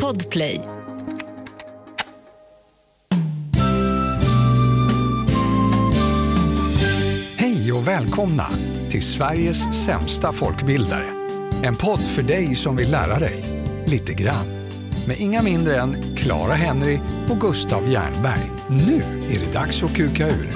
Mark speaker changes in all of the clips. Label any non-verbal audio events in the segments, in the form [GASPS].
Speaker 1: Podplay.
Speaker 2: Hej och välkomna till Sveriges sämsta folkbildare. En podd för dig som vill lära dig lite grann. Med inga mindre än Clara Henry och Gustav Jernberg. Nu är det dags att kuka ur.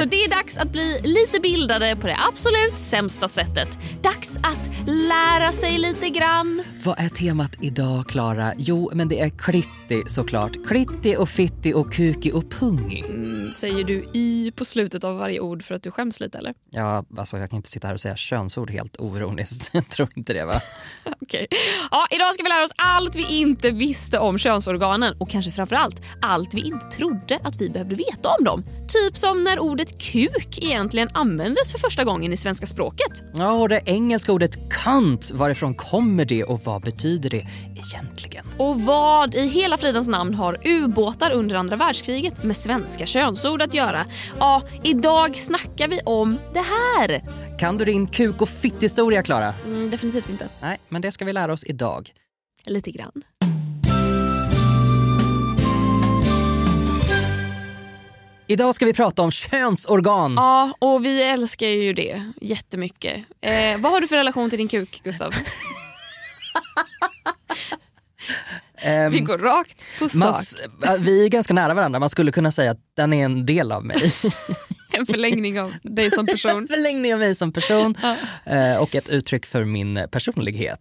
Speaker 3: Hej! Alltså det är dags att bli lite bildade på det absolut sämsta sättet. Dags att lära sig lite grann.
Speaker 4: Vad är temat idag, Klara? Jo, men det är klitti såklart. Klitti och fitti och kuki och pungi.
Speaker 3: Mm, säger du i på slutet av varje ord för att du skäms lite eller?
Speaker 4: Ja, alltså jag kan inte sitta här och säga könsord helt oironiskt. [LAUGHS] Jag tror inte det va? [LAUGHS]
Speaker 3: Okej. Ja, idag ska vi lära oss allt vi inte visste om könsorganen och kanske framförallt allt vi inte trodde att vi behövde veta om dem. Typ som när ordet kuk egentligen användes för första gången i svenska språket.
Speaker 4: Ja, och det engelska ordet cunt, varifrån kommer det och vad betyder det egentligen?
Speaker 3: Och vad i hela fridens namn har ubåtar under andra världskriget med svenska könsord att göra? Ja, idag snackar vi om det här.
Speaker 4: Kan du din kuk och fitthistoria, Klara?
Speaker 3: Mm, definitivt inte.
Speaker 4: Nej, men det ska vi lära oss idag.
Speaker 3: Lite grann.
Speaker 4: Idag ska vi prata om könsorgan.
Speaker 3: Ja, och vi älskar ju det jättemycket. Eh, vad har du för relation till din kuk, Gustav?
Speaker 4: Ehm,
Speaker 3: Vi går rakt på sak.
Speaker 4: vi är ganska nära varandra. Man skulle kunna säga att den är en del av mig. [LAUGHS]
Speaker 3: En förlängning av dig som person.
Speaker 4: förlängning av mig som person eh, och ett uttryck för min personlighet.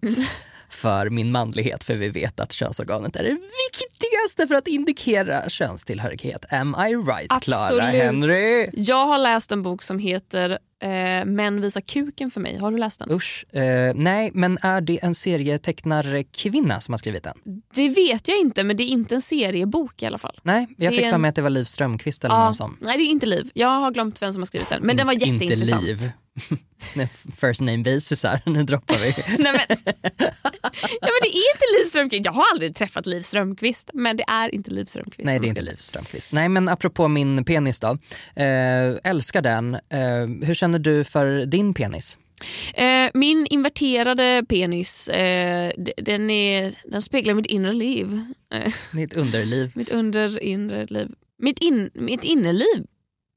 Speaker 4: För min manlighet, för vi vet att könsorganet är det viktigaste för att indikera könstillhörighet. Am I right, Clara. Henry?
Speaker 3: Jag har läst en bok som heter eh, Män visar kuken för mig. Har du läst den?
Speaker 4: Usch. Eh, nej, men är det en serietecknarkvinna som har skrivit den?
Speaker 3: Det vet jag inte, men det är inte en seriebok i alla fall.
Speaker 4: Nej, jag
Speaker 3: Det
Speaker 4: fick
Speaker 3: är
Speaker 4: för
Speaker 3: en-
Speaker 4: mig att det var Liv Strömquist eller
Speaker 3: Ja,
Speaker 4: någon sån.
Speaker 3: nej, det är inte Liv. Jag har glömt vem som har skrivit den. Men den var
Speaker 4: In-
Speaker 3: jätteintressant.
Speaker 4: Inte Liv. [LAUGHS] First name basis här, [LAUGHS] nu droppar vi. [LAUGHS]
Speaker 3: Nej, men, ja, men det är inte Liv Strömquist. Jag har aldrig träffat Liv Strömquist, men det är inte Liv Strömquist.
Speaker 4: Nej, det är inte Liv Strömquist. Nej, men apropå min penis då. Eh, älskar den. Eh, hur känner du för din penis?
Speaker 3: Eh, min inverterade penis, eh, den, är, den speglar mitt inre liv. Eh,
Speaker 4: Ditt underliv.
Speaker 3: mitt under inre liv. Mitt, in, mitt innerliv.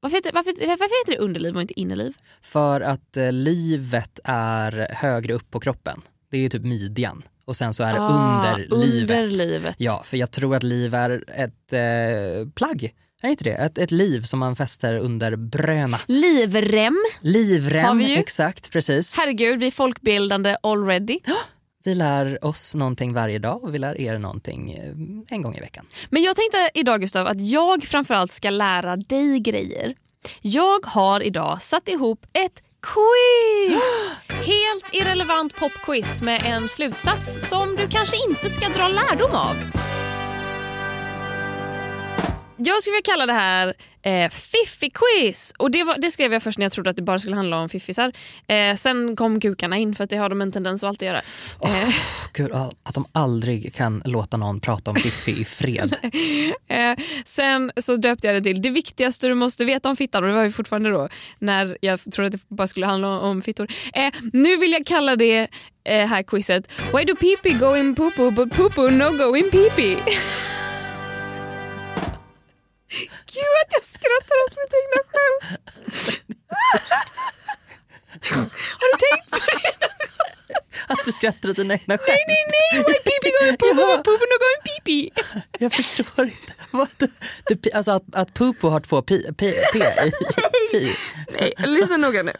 Speaker 3: Varför heter, varför, varför heter det underliv och inte innerliv?
Speaker 4: För att eh, livet är högre upp på kroppen. Det är ju typ midjan. Och sen så är det
Speaker 3: Ah,
Speaker 4: under livet.
Speaker 3: Under livet.
Speaker 4: Ja, för jag tror att liv är ett eh, plagg. Är inte det? Ett, ett liv som man fäster under bröna.
Speaker 3: Livrem.
Speaker 4: Livrem,
Speaker 3: Har vi ju.
Speaker 4: exakt, precis.
Speaker 3: Herregud, vi är folkbildande already. [GASPS] [GASPS]
Speaker 4: Vi lär oss någonting varje dag och vi lär er någonting eh, en gång i veckan.
Speaker 3: Men jag tänkte idag Gustav att jag framförallt ska lära dig grejer. Jag har idag satt ihop ett quiz! [GASPS] Helt irrelevant popquiz med en slutsats som du kanske inte ska dra lärdom av. Jag skulle vilja kalla det här eh, Fiffi-quiz. Och det, var, det skrev jag först när jag trodde att det bara skulle handla om fiffisar. Eh, sen kom kukarna in för att det har de en tendens att alltid göra. Eh,
Speaker 4: Gud, att de aldrig kan låta någon prata om Fiffi i fred. [LAUGHS]
Speaker 3: Eh, sen så döpte jag det till det viktigaste du måste veta om fittan och det var ju fortfarande då när jag trodde att det bara skulle handla om, fittor. Eh, nu vill jag kalla det eh, här quizet Why do pee go in poo but poo no go in pee [LAUGHS] Gud att jag skrattar åt mitt egna skämt. Har du tänkt på det?
Speaker 4: Att du skrattar åt dina egna skämt.
Speaker 3: Nej, nej, nej! Why pee go in poo but poo no go in pee
Speaker 4: Jag förstår inte. Vad det, det, alltså att, att pupo har två pi, pi, p i. pi.
Speaker 3: Nej, lyssna noga nu.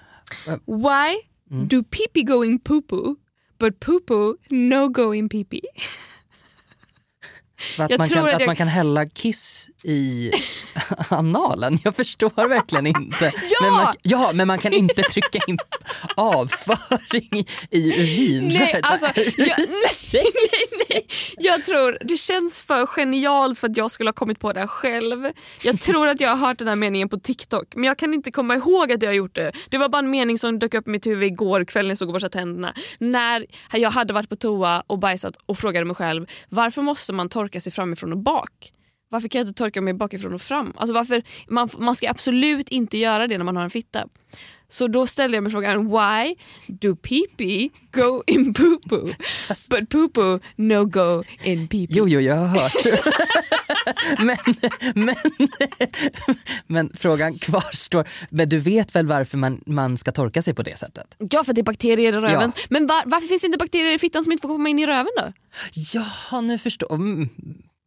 Speaker 3: Why do pee go in poo poo but poo poo no go in pee?
Speaker 4: Att,
Speaker 3: Jag
Speaker 4: man kan,
Speaker 3: att
Speaker 4: att
Speaker 3: jag-
Speaker 4: man kan hälla kiss i [LAUGHS] analen. Jag förstår verkligen inte.
Speaker 3: Ja! [LAUGHS]
Speaker 4: Men man, ja, men man kan inte trycka in [LAUGHS] avföring i, urinröret.
Speaker 3: Nej, alltså, jag, nej, nej, nej. jag tror det känns för genialt för att jag skulle ha kommit på det här själv. Jag tror att jag har hört den här meningen på TikTok men jag kan inte komma ihåg att jag har gjort det. Det var bara en mening som dök upp i mitt huvud igår kväll när jag såg och borstade tänderna. När jag hade varit på toa och bajsat och frågade mig själv varför måste man torka sig framifrån och bak? Varför kan jag inte torka mig bakifrån och fram? Alltså varför, man, man ska absolut inte göra det när man har en fitta. Så då ställde jag mig frågan why do pee go in poo poo but poo poo no go in pee
Speaker 4: Jo, jo, jag har hört. [LAUGHS] men, men, men frågan kvarstår. Men du vet väl varför man, man ska torka sig på det sättet?
Speaker 3: Ja för att det är bakterier i röven.
Speaker 4: Ja.
Speaker 3: Men var, varför finns det inte bakterier i fittan som inte får komma in i röven då?
Speaker 4: Ja, nu förstår mm,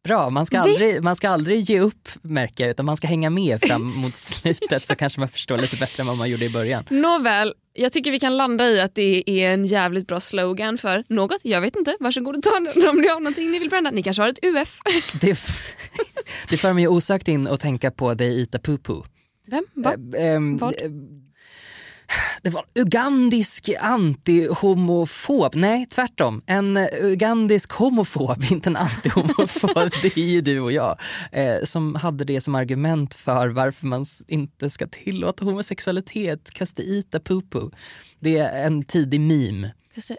Speaker 4: Bra, man ska,
Speaker 3: Visst.
Speaker 4: aldrig, man ska aldrig ge upp märker jag, utan man ska hänga med fram [LAUGHS] mot slutet så kanske man förstår lite bättre än vad man gjorde i början.
Speaker 3: Nåväl, jag tycker vi kan landa i att det är en jävligt bra slogan för något. Jag vet inte, varsågod och ta den [LAUGHS] om ni har någonting ni vill bränna. Ni kanske har ett UF. [LAUGHS]
Speaker 4: Det, det får mig osökt in och tänka på They Eat a Poo Poo.
Speaker 3: Vem? Va?
Speaker 4: Eh, ehm, eh, Det var en ugandisk anti-homofob, nej tvärtom. En eh, ugandisk homofob, [LAUGHS] inte en anti-homofob, det är ju du och jag. Eh, som hade det som argument för varför man inte ska tillåta homosexualitet, kasta eat a poo poo. Det är en tidig meme,
Speaker 3: 'Cause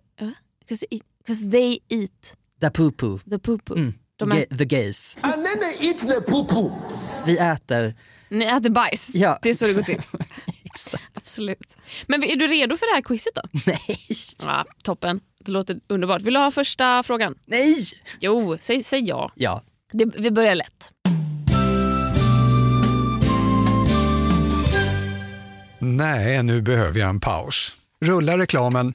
Speaker 3: they, uh, they, eat, they
Speaker 4: poo poo.
Speaker 3: the poo.
Speaker 4: Mm.
Speaker 3: De är,
Speaker 4: Ga- the gays.
Speaker 1: And then they eat the poo.
Speaker 4: Vi äter,
Speaker 3: ni äter bajs.
Speaker 4: Ja.
Speaker 3: Det är så det går till. [LAUGHS] Absolut. Men är du redo för det här quizet då? [LAUGHS]
Speaker 4: nej,
Speaker 3: Ja, toppen. Det låter underbart. Vill du ha första frågan?
Speaker 4: nej.
Speaker 3: Jo, säg, säg ja.
Speaker 4: Ja,
Speaker 3: Det, vi börjar lätt.
Speaker 2: Nej, nu behöver jag en paus. Rulla reklamen.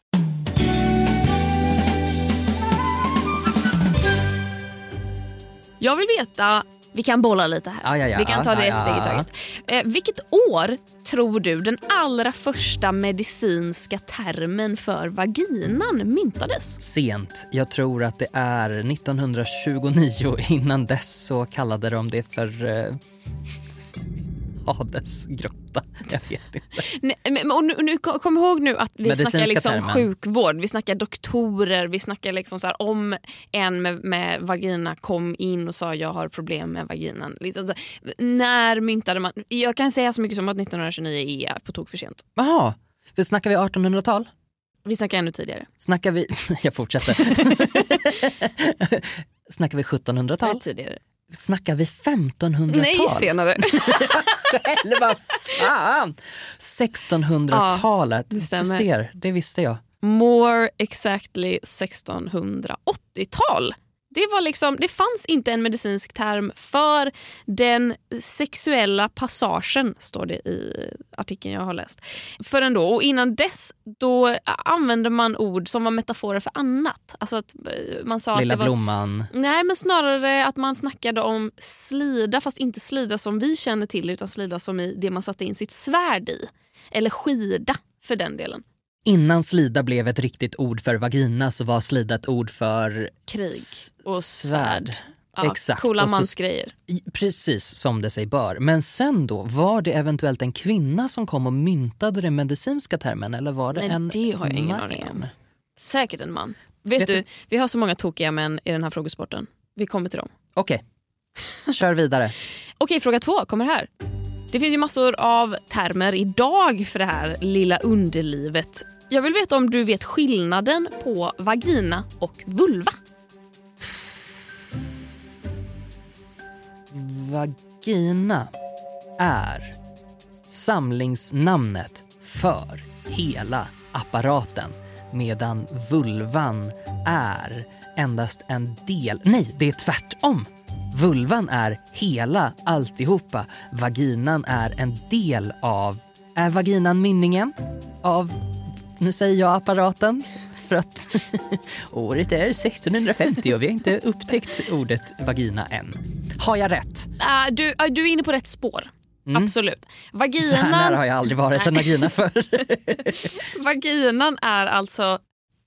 Speaker 3: Jag vill veta, vi kan bolla lite här.
Speaker 4: Ja, ja, ja.
Speaker 3: Vi kan ta det ett steg i taget. Eh, vilket år tror du den allra första medicinska termen för vaginan myntades?
Speaker 4: sent. Jag tror att det är 1929. Innan dess så kallade de det för eh, [LAUGHS] Hades grotta. [LAUGHS] Jag vet inte.
Speaker 3: Nej, men, och nu, nu, kom kom ihåg nu att vi
Speaker 4: Medicinska
Speaker 3: snackar liksom
Speaker 4: termen.
Speaker 3: sjukvård, vi snackar doktorer, vi snackar liksom så här, om en med, med vagina kom in och sa jag har problem med vaginan. Liksom så, när myntade man? Jag kan säga så mycket som att 1929 är på tok för sent.
Speaker 4: Jaha, för snackar vi 1800-tal?
Speaker 3: Vi snackar ännu tidigare.
Speaker 4: Snackar vi... [LAUGHS] Jag fortsätter. [LAUGHS] snackar vi 1700-tal?
Speaker 3: tidigare.
Speaker 4: Snackar vi 1500-tal?
Speaker 3: Nej, senare.
Speaker 4: Eller [LAUGHS] vad fan! 1600-talet.
Speaker 3: det
Speaker 4: du ser, det visste jag.
Speaker 3: More exactly 1680-tal. Det, var liksom, det fanns inte en medicinsk term för den sexuella passagen, står det i artikeln jag har läst. Förrän då. Och innan dess då använde man ord som var metaforer för annat. Alltså att eh, man sa
Speaker 4: Lilla
Speaker 3: att det var,
Speaker 4: blomman.
Speaker 3: Nej, men snarare att man snackade om slida, fast inte slida som vi känner till utan slida som i det man satte in sitt svärd i. Eller skida för den delen.
Speaker 4: Innan slida blev ett riktigt ord för vagina så var slida ett ord för
Speaker 3: Krig och
Speaker 4: svärd.
Speaker 3: Ja,
Speaker 4: Exakt.
Speaker 3: Coola mansgrejer.
Speaker 4: Precis som det sig bör. Men sen då, var det eventuellt en kvinna som kom och myntade den medicinska termen eller var det
Speaker 3: Nej,
Speaker 4: en
Speaker 3: det har jag ingen
Speaker 4: man?
Speaker 3: aning om. Säkert en man. Vet,
Speaker 4: Vet
Speaker 3: du, vi har så många tokiga män i den här frågesporten. Vi kommer till dem.
Speaker 4: Okej, kör vidare. [LAUGHS]
Speaker 3: Okej, fråga två kommer här. Det finns ju massor av termer idag för det här lilla underlivet. Jag vill veta om du vet skillnaden på vagina och vulva.
Speaker 4: Vagina är samlingsnamnet för hela apparaten medan vulvan är endast en del. Nej, det är tvärtom. Vulvan är hela alltihopa. Vaginan är en del av... Är vaginan mynningen av... Nu säger jag apparaten. För att [LAUGHS] året är 1650 och vi har inte upptäckt ordet vagina än. Har jag rätt?
Speaker 3: Ah, du, ah, du är inne på rätt spår. Absolut.
Speaker 4: Mm. Så här nära har
Speaker 3: Vaginan,
Speaker 4: jag aldrig varit en vagina för. [LAUGHS]
Speaker 3: vaginan är alltså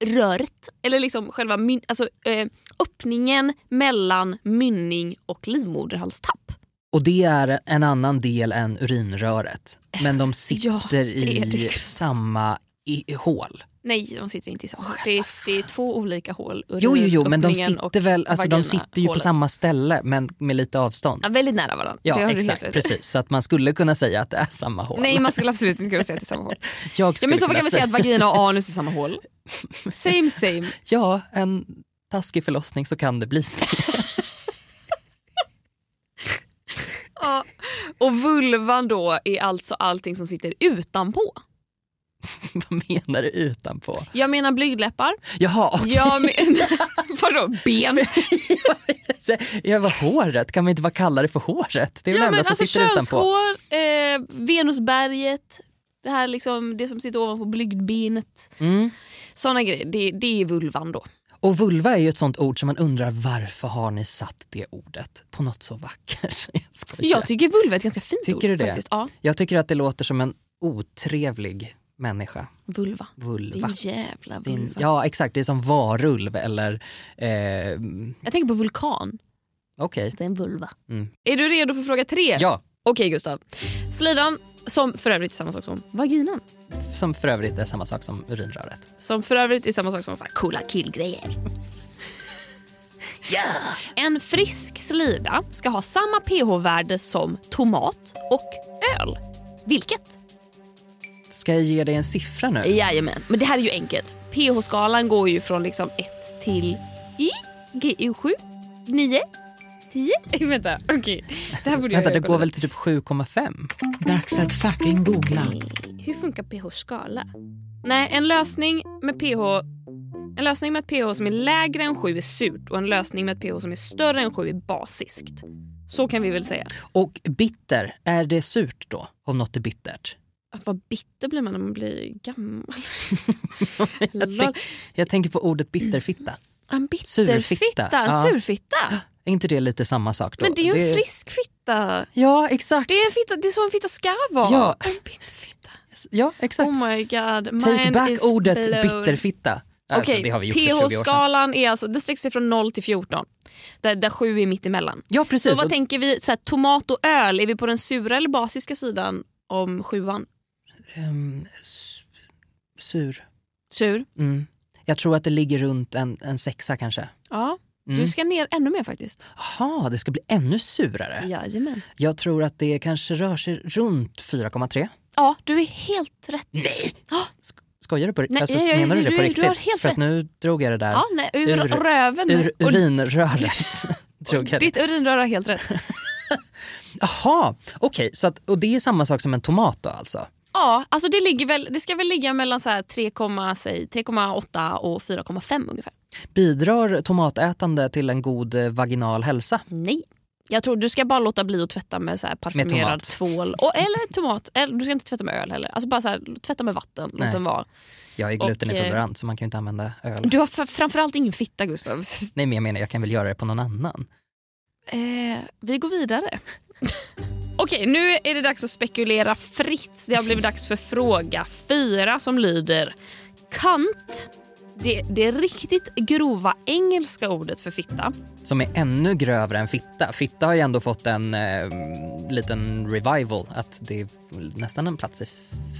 Speaker 3: röret, eller liksom själva myn, alltså, eh, öppningen mellan mynning och livmoderhalstapp.
Speaker 4: Och det är en annan del än urinröret. Men de [LAUGHS] sitter
Speaker 3: Ja, det är
Speaker 4: i
Speaker 3: det.
Speaker 4: samma i, hål.
Speaker 3: Nej, de sitter inte i samma. Det är, det är två olika hål.
Speaker 4: Jo, jo, jo men de sitter väl, alltså de sitter ju på
Speaker 3: hålet.
Speaker 4: samma ställe men med lite avstånd.
Speaker 3: Ja, väldigt nära varandra.
Speaker 4: Ja, exakt. Precis. Så att man skulle kunna säga att det är samma hål.
Speaker 3: Nej, man skulle absolut inte kunna säga att det är samma hål. [LAUGHS]
Speaker 4: jag
Speaker 3: Ja, men så kan vi säga att vagina och anus är samma hål. [LAUGHS] Same same.
Speaker 4: Ja, en taskig förlossning så kan det bli. [LAUGHS]
Speaker 3: Ja. Och vulvan då är alltså allting som sitter utanpå. [LAUGHS]
Speaker 4: Vad menar du utanpå?
Speaker 3: Jag menar blygdläppar.
Speaker 4: Jaha.
Speaker 3: Jag menar... [LAUGHS] Vadå ben? [LAUGHS]
Speaker 4: Ja, vad håret? Kan man inte bara kalla det för håret? Det är
Speaker 3: Ja
Speaker 4: det
Speaker 3: men
Speaker 4: enda som
Speaker 3: alltså
Speaker 4: sitter utanpå.
Speaker 3: könshår, eh, Venusberget, det här liksom, det som sitter ovanpå blygdbenet.
Speaker 4: Mm.
Speaker 3: Såna grejer, det, det är vulvan då.
Speaker 4: Och vulva är ju ett sånt ord som man undrar varför har ni satt det ordet på något så vackert? Jag.
Speaker 3: Jag tycker vulva är ett ganska fint
Speaker 4: Tycker
Speaker 3: ord.
Speaker 4: du det?
Speaker 3: Faktiskt. Ja,
Speaker 4: Jag tycker att det låter som en otrevlig människa.
Speaker 3: vulva.
Speaker 4: Vulva.
Speaker 3: Din jävla
Speaker 4: Din,
Speaker 3: vulva.
Speaker 4: ja exakt, det är som varulv eller... Eh,
Speaker 3: Jag tänker på vulkan.
Speaker 4: Okej.
Speaker 3: Det är en vulva.
Speaker 4: Mm.
Speaker 3: Är du redo för fråga tre?
Speaker 4: Ja,
Speaker 3: Okej Gustav. Slidan, som för övrigt är samma sak som vaginan.
Speaker 4: som för övrigt är samma sak som urinröret.
Speaker 3: Som för övrigt är samma sak som så här coola killgrejer. En frisk slida ska ha samma pH-värde som tomat och öl. Vilket?
Speaker 4: Ska jag ge dig en siffra nu?
Speaker 3: Jajamän, men det här är ju enkelt. pH-skalan går ju från liksom 1 till I, GU7, 9, 10. Vänta, okej. Det här borde jag
Speaker 4: Vänta, det
Speaker 3: jag
Speaker 4: går
Speaker 3: kolla
Speaker 4: väl till typ 7,5?
Speaker 5: Dags att fucking googla.
Speaker 3: Hur funkar pH-skala? Nej, en lösning med pH en lösning med ett pH som är lägre än 7 är surt och en lösning med ett pH som är större än 7 är basiskt. Så kan vi väl säga.
Speaker 4: Och bitter, är det surt då? Om något är bittert?
Speaker 3: Att vara bitter blir man när man blir gammal. [LAUGHS]
Speaker 4: jag, tänk, jag tänker på ordet bitterfitta.
Speaker 3: En bitterfitta, en
Speaker 4: Ja.
Speaker 3: surfitta.
Speaker 4: Är inte det lite samma sak då?
Speaker 3: Men det är ju en frisk fitta.
Speaker 4: Ja, exakt.
Speaker 3: Det är, en fitta. det är så en fitta ska vara.
Speaker 4: Ja.
Speaker 3: En bitterfitta.
Speaker 4: Ja, exakt.
Speaker 3: Oh my god.
Speaker 4: Take
Speaker 3: Mine
Speaker 4: back
Speaker 3: is
Speaker 4: ordet
Speaker 3: blown.
Speaker 4: bitterfitta. Alltså,
Speaker 3: Okej,
Speaker 4: det har vi gjort för 20 år sedan.
Speaker 3: pH-skalan är alltså, den sträcker sig från 0 till 14. Där, där 7 är mitt emellan.
Speaker 4: Ja, precis.
Speaker 3: Så vad
Speaker 4: Och-
Speaker 3: tänker vi? Så här, tomat och öl, är vi på den sura eller basiska sidan om sjuan?
Speaker 4: S- sur.
Speaker 3: Sur?
Speaker 4: Mm. Jag tror att det ligger runt en, en sexa kanske.
Speaker 3: Ja.
Speaker 4: Mm.
Speaker 3: Du ska ner ännu mer faktiskt.
Speaker 4: Jaha, det ska bli ännu surare.
Speaker 3: Jajamän.
Speaker 4: Jag tror att det kanske rör sig runt 4,3.
Speaker 3: Ja, du är helt rätt.
Speaker 4: Nej! Sk- Skojar du på
Speaker 3: Nej,
Speaker 4: alltså,
Speaker 3: jag-
Speaker 4: Menar du det
Speaker 3: du-
Speaker 4: på
Speaker 3: du
Speaker 4: riktigt?
Speaker 3: har helt
Speaker 4: För att
Speaker 3: rätt.
Speaker 4: nu drog jag det där
Speaker 3: Ja, nej, ur,
Speaker 4: Ur-
Speaker 3: röven.
Speaker 4: ur urinröret. [LAUGHS] [LAUGHS] drog jag
Speaker 3: ditt urinrör har helt rätt. [LAUGHS]
Speaker 4: Jaha, okej. så att, och det är samma sak som en tomat då alltså?
Speaker 3: Ja, alltså det, ligger väl, det ska väl ligga mellan så här 3,8 säg, 3,8 och 4,5 ungefär.
Speaker 4: Bidrar tomatätande till en god eh, vaginal hälsa?
Speaker 3: Nej. Jag tror du ska bara låta bli att tvätta med så parfymerad
Speaker 4: tomat.
Speaker 3: tvål. Och, eller tomat. Eller, du ska inte tvätta med öl heller. Alltså bara så här, tvätta med vatten. Låt den vara.
Speaker 4: Jag är
Speaker 3: Och,
Speaker 4: glutenintolerant så man kan ju inte använda öl.
Speaker 3: Du har f- framförallt ingen fitta Gustav.
Speaker 4: Nej men jag menar jag kan väl göra det på någon annan?
Speaker 3: Eh, vi går vidare. Okej, nu är det dags att spekulera fritt. Det har blivit dags för fråga fyra som lyder Kant. Det, det riktigt grova engelska ordet för fitta.
Speaker 4: Som är ännu grövre än fitta. Fitta har ju ändå fått en eh, liten revival. Att det är nästan en plats i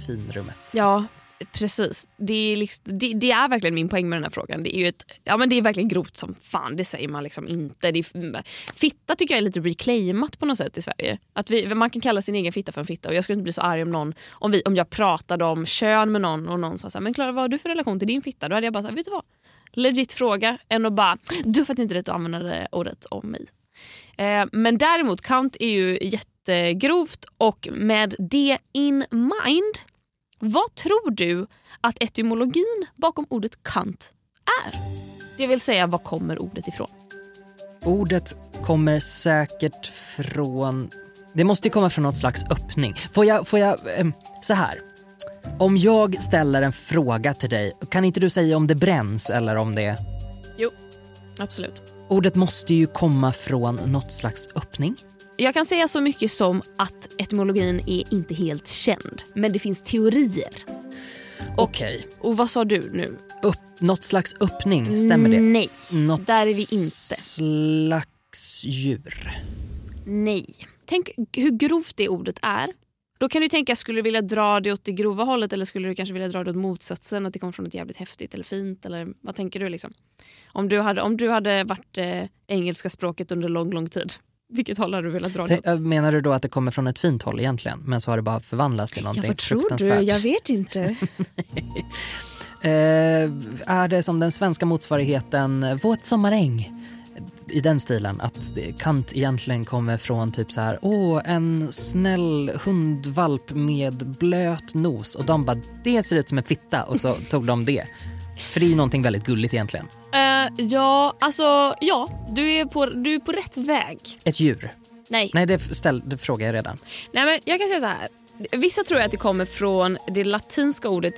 Speaker 4: finrummet.
Speaker 3: Ja, precis. Det är, liksom, det, det är verkligen min poäng med den här frågan. Det är, ju ett, ja, men det är verkligen grovt som fan, det säger man liksom inte. Det är, fitta tycker jag är lite reclaimat på något sätt i Sverige. Att vi, man kan kalla sin egen fitta för en fitta och jag skulle inte bli så arg om någon om, vi, om jag pratade om kön med någon och någon sa så här, men Klara vad har du för relation till din fitta? Då hade jag bara sagt, vet du vad? Legit fråga än att bara, du har inte rätt att använda det ordet om mig. Eh, men däremot count är ju jättegrovt och med det in mind vad tror du att etymologin bakom ordet kant är? Det vill säga, var kommer ordet ifrån?
Speaker 4: Ordet kommer säkert från... Det måste ju komma från något slags öppning. Får jag... Får jag ehm, så här. Om jag ställer en fråga till dig, kan inte du säga om det bränns eller om det...
Speaker 3: Jo, absolut.
Speaker 4: Ordet måste ju komma från något slags öppning.
Speaker 3: Jag kan säga så mycket som att etymologin är inte helt känd, men det finns teorier.
Speaker 4: Okej.
Speaker 3: Och vad sa du nu?
Speaker 4: Upp, något slags öppning, stämmer det?
Speaker 3: Nej,
Speaker 4: Något
Speaker 3: där är vi inte.
Speaker 4: slags djur.
Speaker 3: Nej. Tänk hur grovt det ordet är. Då kan du tänka, skulle du vilja dra det åt det grova hållet eller skulle du kanske vilja dra det åt motsatsen? Att det kommer från något jävligt häftigt eller fint? Eller vad tänker du? liksom? Om du hade, om du hade varit eh, engelska språket under lång, lång tid, vilket håll hade du velat dra det åt?
Speaker 4: Menar du då att det kommer från ett fint håll egentligen, men så har det bara förvandlats till
Speaker 3: Ja,
Speaker 4: någonting
Speaker 3: vad tror du? Jag vet inte. [LAUGHS]
Speaker 4: Eh, är det som den svenska motsvarigheten Våt sommaräng? I den stilen, att Kant egentligen kommer från typ så här, åh en snäll hundvalp med blöt nos och de bara, det ser ut som en fitta och så tog de det. Ju någonting väldigt gulligt egentligen.
Speaker 3: Eh, ja, alltså ja, du är, på, du är på rätt väg.
Speaker 4: Ett djur.
Speaker 3: Nej.
Speaker 4: Nej, det, ställ, det frågar jag redan.
Speaker 3: Nej, men jag kan säga så här. Vissa tror att det kommer från det latinska ordet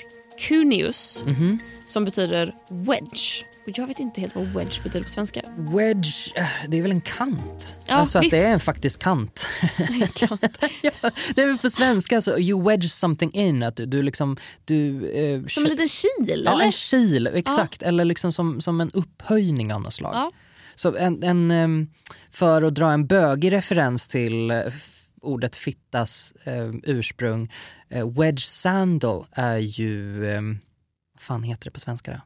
Speaker 3: cuneus
Speaker 4: Mhm.
Speaker 3: som betyder wedge. Och jag vet inte helt vad wedge betyder på svenska.
Speaker 4: Wedge, eh, det är väl en kant?
Speaker 3: Ja,
Speaker 4: alltså att
Speaker 3: visst.
Speaker 4: det är en faktisk kant. [LAUGHS] ja, nej, men på svenska så, you wedge something in, att du, du liksom, du... eh,
Speaker 3: Som en liten kil,
Speaker 4: Ja,
Speaker 3: eller?
Speaker 4: en kil, exakt. Eller liksom som, som en upphöjning av något slag.
Speaker 3: Ja.
Speaker 4: Så en, en, för att dra en bögig referens till eh, ordet fittas eh, ursprung, eh, wedge sandal är ju, eh, vad fan heter det på svenska då?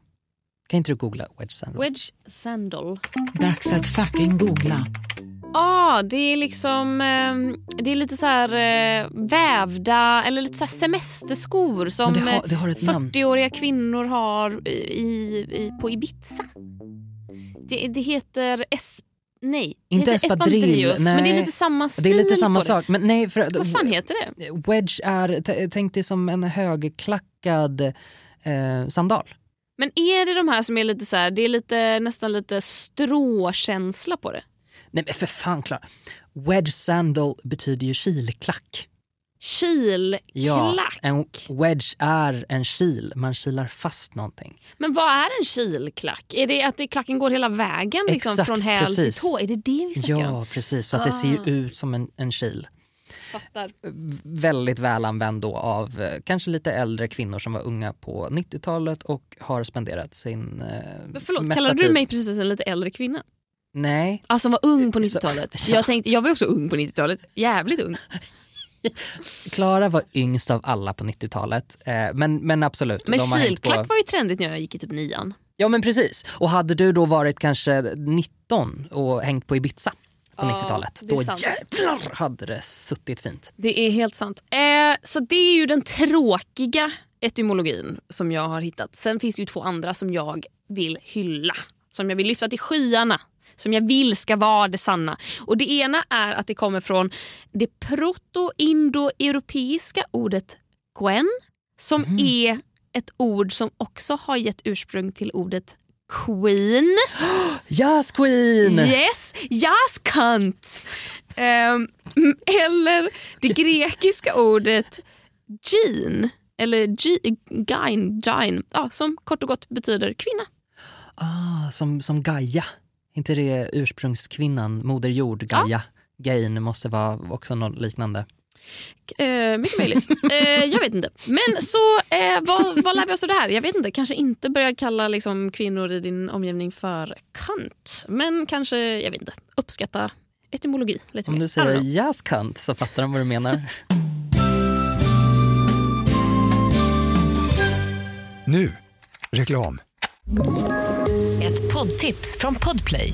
Speaker 4: Kan inte du googla wedge sandal?
Speaker 3: Wedge sandal.
Speaker 5: Dags att fucking googla.
Speaker 3: ah, det är liksom ehm, det är lite så här eh, vävda eller lite så här semesterskor som
Speaker 4: Men det har-
Speaker 3: eh,
Speaker 4: det har ett namn.
Speaker 3: 40-åriga kvinnor har i, i, på Ibiza. Det, det heter es, nej,
Speaker 4: Inte
Speaker 3: heter
Speaker 4: espadrille,
Speaker 3: men det är lite samma stil
Speaker 4: det är lite samma sak. Men nej, för.
Speaker 3: Vad fan heter det?
Speaker 4: Wedge är, t- tänk dig som en högklackad eh, sandal.
Speaker 3: Men är det de här som är lite så här, det är lite, nästan lite stråkänsla på det?
Speaker 4: Nej men för fan Klara. Wedge sandal betyder ju kilklack.
Speaker 3: Kilklack.
Speaker 4: Ja, en wedge är en kil, man kilar fast någonting.
Speaker 3: Men vad är en kilklack? Är det att det, klacken går hela vägen liksom,
Speaker 4: Exakt,
Speaker 3: från häl
Speaker 4: precis.
Speaker 3: till tå? Är det det vi snackar om?
Speaker 4: Ja, precis. Så att det ser ju ut som en, en kil.
Speaker 3: Fattar.
Speaker 4: Väldigt väl använd då av eh, kanske lite äldre kvinnor som var unga på 90-talet och har spenderat sin eh,
Speaker 3: Men förlåt,
Speaker 4: mesta
Speaker 3: kallade du mig precis en lite äldre kvinna?
Speaker 4: Nej,
Speaker 3: Alltså som var ung på
Speaker 4: Så-
Speaker 3: 90-talet. [LAUGHS]
Speaker 4: ja.
Speaker 3: Jag, tänkte, jag var också ung på 90-talet. Jävligt ung. [LAUGHS]
Speaker 4: Klara var yngst av alla på 90-talet. Eh, men, men absolut.
Speaker 3: Men kilklack
Speaker 4: på...
Speaker 3: var ju trendigt när jag gick i typ nian.
Speaker 4: Ja men precis. Och hade du då varit kanske 19 och hängt på Ibiza på
Speaker 3: Ja,
Speaker 4: 90-talet,
Speaker 3: det är
Speaker 4: då
Speaker 3: sant.
Speaker 4: jävlar hade det suttit fint.
Speaker 3: Det är helt sant. Eh, så det är ju den tråkiga etymologin som jag har hittat. Sen finns det ju två andra som jag vill hylla. Som jag vill lyfta till skyarna. Som jag vill ska vara det sanna. Och Det ena är att det kommer från det proto-indoeuropeiska ordet gwen. Som
Speaker 4: Mhm.
Speaker 3: är ett ord som också har gett ursprung till ordet queen. [GASPS]
Speaker 4: Yes queen!
Speaker 3: Yes, yes cunt! Mm, eller det [LAUGHS] grekiska ordet gin, eller gain, gain ja, som kort och gott betyder kvinna.
Speaker 4: Ah, som, som Gaia. inte det ursprungskvinnan, Moder Jord, Gaia? Gain måste vara också något liknande.
Speaker 3: Eh, mycket möjligt. Eh, jag vet inte. Men så eh, vad, vad lär vi oss av det här? Jag vet inte. Kanske inte börja kalla liksom, kvinnor i din omgivning för kant. Men kanske, jag vet inte, uppskatta etymologi lite
Speaker 4: Om
Speaker 3: mer.
Speaker 4: du säger
Speaker 3: know.
Speaker 4: yes kant så fattar de vad du menar.
Speaker 2: Nu, reklam.
Speaker 6: Ett poddtips från Podplay.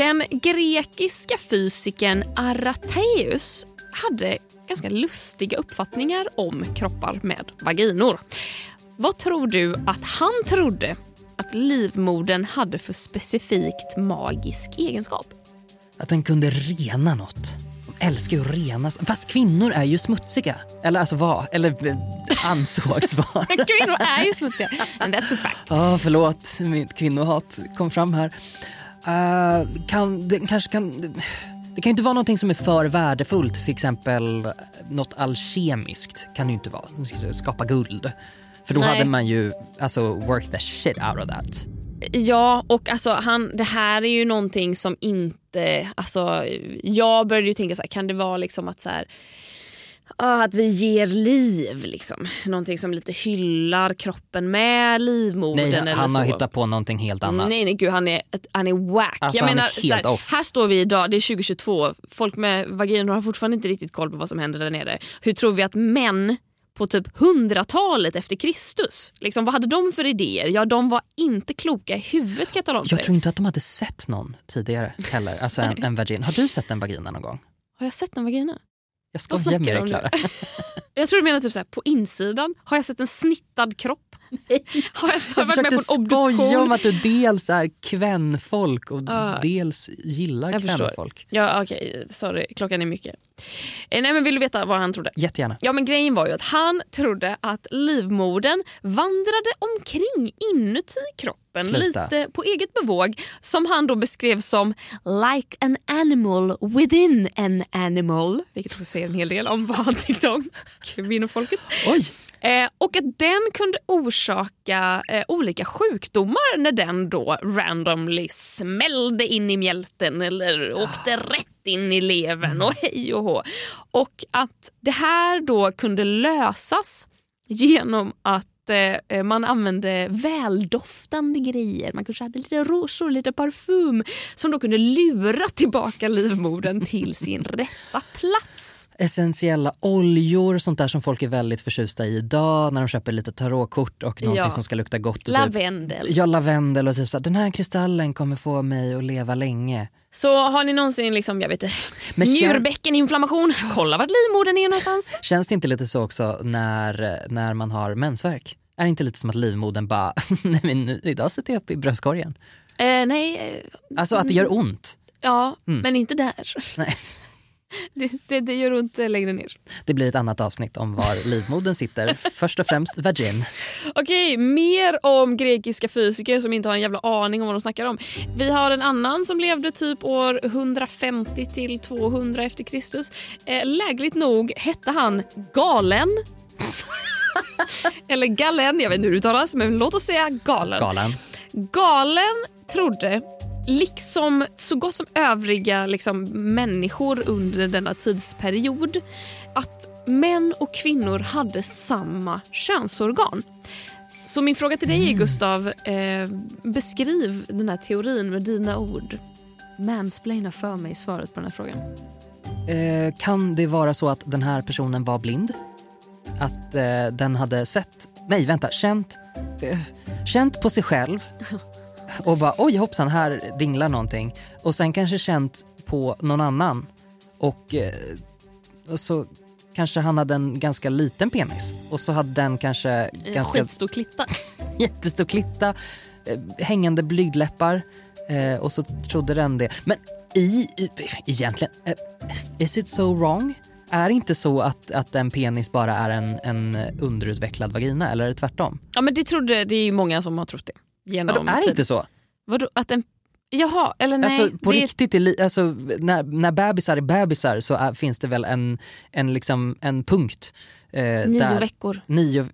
Speaker 3: Den grekiska fysikern Arateus hade ganska lustiga uppfattningar om kroppar med vaginor. Vad tror du att han trodde att livmodern hade för specifikt magisk egenskap?
Speaker 4: Att den kunde rena något. De älskar ju att renas. Fast kvinnor är ju smutsiga. Eller alltså var. Eller eh, ansågs vara. [LAUGHS]
Speaker 3: Kvinnor är ju smutsiga. And that's a fact.
Speaker 4: Ja, förlåt. Mitt kvinnohat kom fram här. Uh, kan, det kanske kan... Det kan ju inte vara någonting som är för värdefullt. Till exempel något alkemiskt kan det ju inte vara. Skapa guld. För då
Speaker 3: Nej.
Speaker 4: hade man ju alltså worked the shit out of that.
Speaker 3: Ja, och alltså han, det här är ju någonting som inte... Alltså, jag började ju tänka så här, kan det vara liksom att så här, att vi ger liv, liksom. Någonting som lite hyllar kroppen med livmodern
Speaker 4: Nej,
Speaker 3: eller
Speaker 4: han
Speaker 3: så.
Speaker 4: har hittat på någonting helt annat.
Speaker 3: Nej, nej gud, han är, han är wack.
Speaker 4: Alltså,
Speaker 3: jag menar, här, här står vi idag, det är 2022. Folk med vaginor har fortfarande inte riktigt koll på vad som händer där nere. Hur tror vi att män på typ hundratalet efter Kristus, liksom, vad hade de för idéer? Ja, de var inte kloka i huvudet kan jag tala om för
Speaker 4: Jag tror inte att de hade sett någon tidigare heller. Alltså en, en vagin. Har du sett en vagina någon gång?
Speaker 3: Har jag sett en vagina?
Speaker 4: Jag skojar med dig Klara. [LAUGHS]
Speaker 3: Jag tror du menar typ så här, på insidan. Har jag sett en snittad kropp? [LAUGHS] Har jag, så
Speaker 4: Jag
Speaker 3: varit med på en
Speaker 4: skoja
Speaker 3: obduktion?
Speaker 4: om att du dels är kvänfolk och
Speaker 3: Ja.
Speaker 4: dels gillar
Speaker 3: Jag
Speaker 4: kvänfolk.
Speaker 3: Ja, okej. Sorry. Klockan är mycket. Eh, nej, men vill du veta vad han trodde?
Speaker 4: Jättegärna.
Speaker 3: Ja, men grejen var ju att han trodde att livmodern vandrade omkring inuti kroppen
Speaker 4: Sluta.
Speaker 3: lite på eget bevåg som han då beskrev som like an animal within an animal. Vilket också säger en hel del om vad han tyckte om kvinnofolket.
Speaker 4: Oj!
Speaker 3: Eh, och att den kunde orsaka eh, olika sjukdomar när den då randomly smällde in i mjälten eller åkte rätt in i levern och hej och hå. Och att det här då kunde lösas genom att eh, man använde väldoftande grejer. Man kanske hade lite rosor, lite parfym som då kunde lura tillbaka livmodern till sin [LAUGHS] rätta plats.
Speaker 4: Essentiella oljor, sånt där som folk är väldigt förtjusta i idag när de köper lite tarotkort och någonting
Speaker 3: Ja.
Speaker 4: som ska lukta gott. Typ,
Speaker 3: Lavendel.
Speaker 4: ja, lavendel och typ så den här kristallen kommer få mig att leva länge.
Speaker 3: Så har ni någonsin liksom, jag vet inte,
Speaker 4: Men
Speaker 3: njurbäckeninflammation, kolla vart livmodern är någonstans.
Speaker 4: Känns det inte lite så också när, när man har mensvärk? Är det inte lite som att livmodern bara, [LAUGHS] nej men nu, idag sätter jag upp i bröstkorgen.
Speaker 3: Eh, nej, eh,
Speaker 4: Alltså att det gör ont.
Speaker 3: ja,
Speaker 4: Mm.
Speaker 3: men inte där.
Speaker 4: Nej. [LAUGHS]
Speaker 3: Det, det, det gör ont eh, längre ner.
Speaker 4: Det blir ett annat avsnitt om var livmodern sitter. [LAUGHS] Först och främst vagin.
Speaker 3: Okej, mer om grekiska fysiker som inte har en jävla aning om vad de snackar om. Vi har en annan som levde typ år 150 till 200 efter Kristus. Eh, lägligt nog hette han Galen. [LAUGHS] Eller Galen, jag vet inte hur det uttalas men låt oss säga Galen.
Speaker 4: Galen.
Speaker 3: Galen trodde, liksom så gott som övriga liksom, människor under denna tidsperiod, att män och kvinnor hade samma könsorgan. Så min fråga till dig är Gustav, eh, beskriv den här teorin med dina ord. Mansplaina för mig svaret på den här frågan.
Speaker 4: Eh, kan det vara så att den här personen var blind? Att eh, den hade sett, nej vänta, känt, eh, känt på sig själv [LAUGHS] och bara oj hoppsan här dinglar någonting och sen kanske känt på någon annan och, eh, och så kanske han hade en ganska liten penis och så hade den kanske
Speaker 3: En
Speaker 4: ganska
Speaker 3: skitstor klitta. [LAUGHS]
Speaker 4: jättestor klitta, eh, hängande blygdläppar eh, och så trodde den det. Men i, i egentligen, eh, is it so wrong? Är det inte så att, att en penis bara är en, en underutvecklad vagina eller är det tvärtom?
Speaker 3: Ja men det trodde, det är ju många som har trott det. Genom
Speaker 4: Vadå, är det inte så?
Speaker 3: Vadå, att en... Jaha, eller nej.
Speaker 4: alltså, på
Speaker 3: det
Speaker 4: riktigt, är alltså, när, när bebisar är bebisar så är, finns det väl en, en, liksom, en punkt. Eh,
Speaker 3: Nio
Speaker 4: där,
Speaker 3: veckor.
Speaker 4: Nio,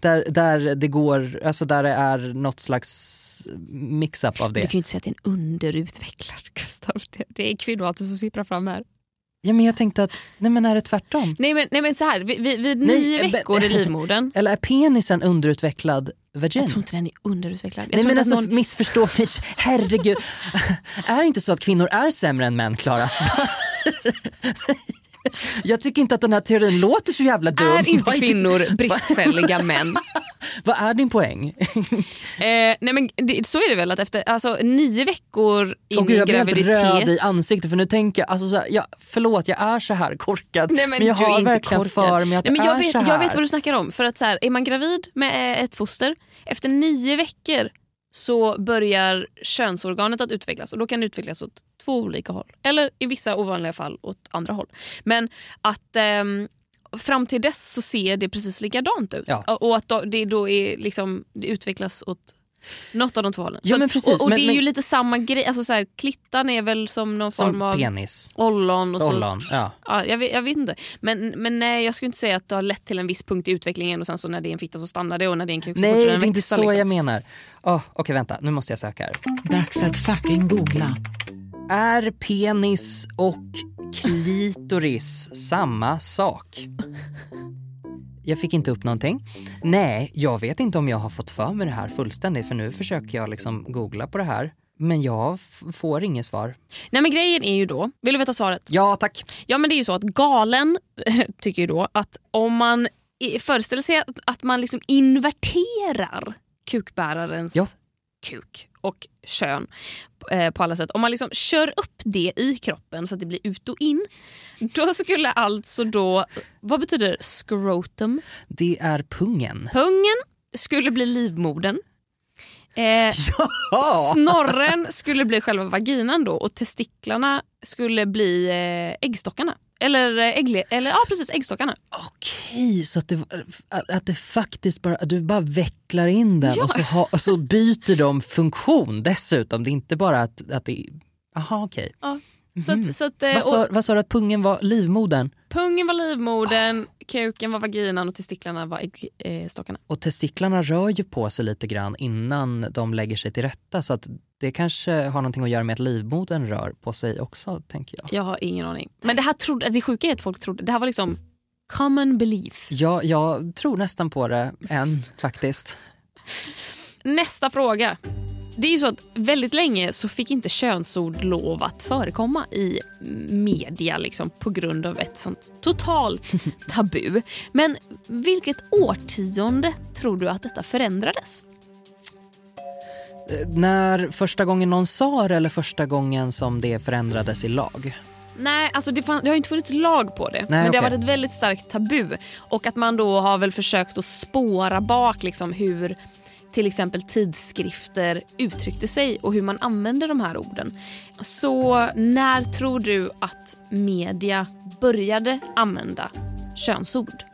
Speaker 4: där, där det går, alltså där det är något slags mix-up av
Speaker 3: Du
Speaker 4: det.
Speaker 3: kan ju inte säga att det är en underutvecklad Gustav. Det, är kvinnor alltid som sipprar fram här.
Speaker 4: Ja men jag tänkte att, nej men är det tvärtom?
Speaker 3: Nej men, nej, men så här, vid, vid,
Speaker 4: Nej,
Speaker 3: nio veckor i livmodern. [LAUGHS]
Speaker 4: Eller är penisen underutvecklad vagin?
Speaker 3: Jag tror inte den är underutvecklad. Jag
Speaker 4: Nej men alltså
Speaker 3: någon...
Speaker 4: missförstå mig, herregud. [LAUGHS] är det inte så att kvinnor är sämre än män Klara? [LAUGHS] Jag tycker inte att den här teorin låter så jävla dum.
Speaker 3: Är inte kvinnor [LAUGHS] bristfälliga män? [LAUGHS]
Speaker 4: Vad är din poäng? [LAUGHS]
Speaker 3: Eh, nej men det, så är det väl att efter alltså, nio veckor in
Speaker 4: Åh gud,
Speaker 3: i
Speaker 4: jag blir helt
Speaker 3: graviditet.
Speaker 4: röd i ansiktet för nu tänker jag, alltså, så här, jag, förlåt jag är så här korkad
Speaker 3: Nej,
Speaker 4: men, jag
Speaker 3: du är
Speaker 4: har
Speaker 3: inte
Speaker 4: verkligen
Speaker 3: korkad.
Speaker 4: för mig att
Speaker 3: Nej, men jag,
Speaker 4: är
Speaker 3: vet,
Speaker 4: så här.
Speaker 3: jag vet vad du snackar om. För att så här, Är man gravid med ett foster, efter nio veckor så börjar könsorganet att utvecklas och då kan det utvecklas åt två olika håll. Eller i vissa ovanliga fall åt andra håll. Men att ehm, fram till dess så ser det precis likadant ut.
Speaker 4: Ja.
Speaker 3: Och att det då är liksom, det utvecklas åt något av de två hållen.
Speaker 4: Ja, men
Speaker 3: att-
Speaker 4: precis,
Speaker 3: och och
Speaker 4: men-
Speaker 3: det är
Speaker 4: men-
Speaker 3: ju lite samma grej. Alltså så här, klittan är väl som någon form av
Speaker 4: penis.
Speaker 3: ollon. Och så,
Speaker 4: Ollon, ja.
Speaker 3: Ja, jag, vet, jag vet inte. Men, men nej, jag skulle inte säga att det har lett till en viss punkt i utvecklingen och sen så när det är en fitta så stannar det och när det är en kuk så
Speaker 4: Nej det är inte
Speaker 3: växa.
Speaker 4: så
Speaker 3: liksom.
Speaker 4: jag menar. Oh, Okej vänta, nu måste jag söka här.
Speaker 5: Dags att fucking googla.
Speaker 4: Är penis och klitoris samma sak? Jag fick inte upp någonting. Nej, jag vet inte om jag har fått för mig det här fullständigt för nu försöker jag liksom googla på det här. Men jag får inget svar.
Speaker 3: Nej men grejen är ju då, vill du veta svaret?
Speaker 4: Ja tack.
Speaker 3: Ja men det är ju så att galen [LAUGHS] tycker ju då att om man föreställer sig att, att man liksom inverterar kukbärarens
Speaker 4: Ja.
Speaker 3: kuk och kön eh, på alla sätt. Om man liksom kör upp det i kroppen så att det blir ut och in. Då skulle alltså då, vad betyder scrotum?
Speaker 4: Det är pungen.
Speaker 3: Pungen skulle bli livmodern. Eh, [LAUGHS]
Speaker 4: Ja!
Speaker 3: Snorren skulle bli själva vaginan då och testiklarna skulle bli eh, äggstockarna. Eller, eh, äggle, eller ja precis, äggstockarna.
Speaker 4: Okej, så att det, att, det faktiskt bara, att du bara vecklar in den och, så ha, och så byter de funktion dessutom. Det är inte bara att, att det... Jaha okej.
Speaker 3: Ja. Så att, så att, eh,
Speaker 4: Vad sa, vad sa du att pungen var livmodern?
Speaker 3: pungen var livmodern, kuken var vaginan och testiklarna var äggstockarna.
Speaker 4: Och testiklarna rör ju på sig lite grann innan de lägger sig till rätta så att det kanske har någonting att göra med att livmodern rör på sig också tänker jag.
Speaker 3: Jag har ingen aning. Men det här trodde, det sjuka är att folk trodde, det här var liksom common belief.
Speaker 4: Ja, jag tror nästan på det än [LAUGHS] faktiskt.
Speaker 3: Nästa fråga. Det är ju så att väldigt länge så fick inte könsord lov att förekomma i media liksom, på grund av ett sånt totalt [LAUGHS] tabu. Men vilket årtionde tror du att detta förändrades?
Speaker 4: Eh, När första gången någon sa det eller första gången som det förändrades i lag?
Speaker 3: Nej, alltså det, fann, det har inte funnits lag på det. men det
Speaker 4: okej.
Speaker 3: har varit ett väldigt starkt tabu. Och att man då har väl försökt att spåra bak liksom hur till exempel tidskrifter uttryckte sig och hur man använde de här orden. Så när tror du att media började använda könsord?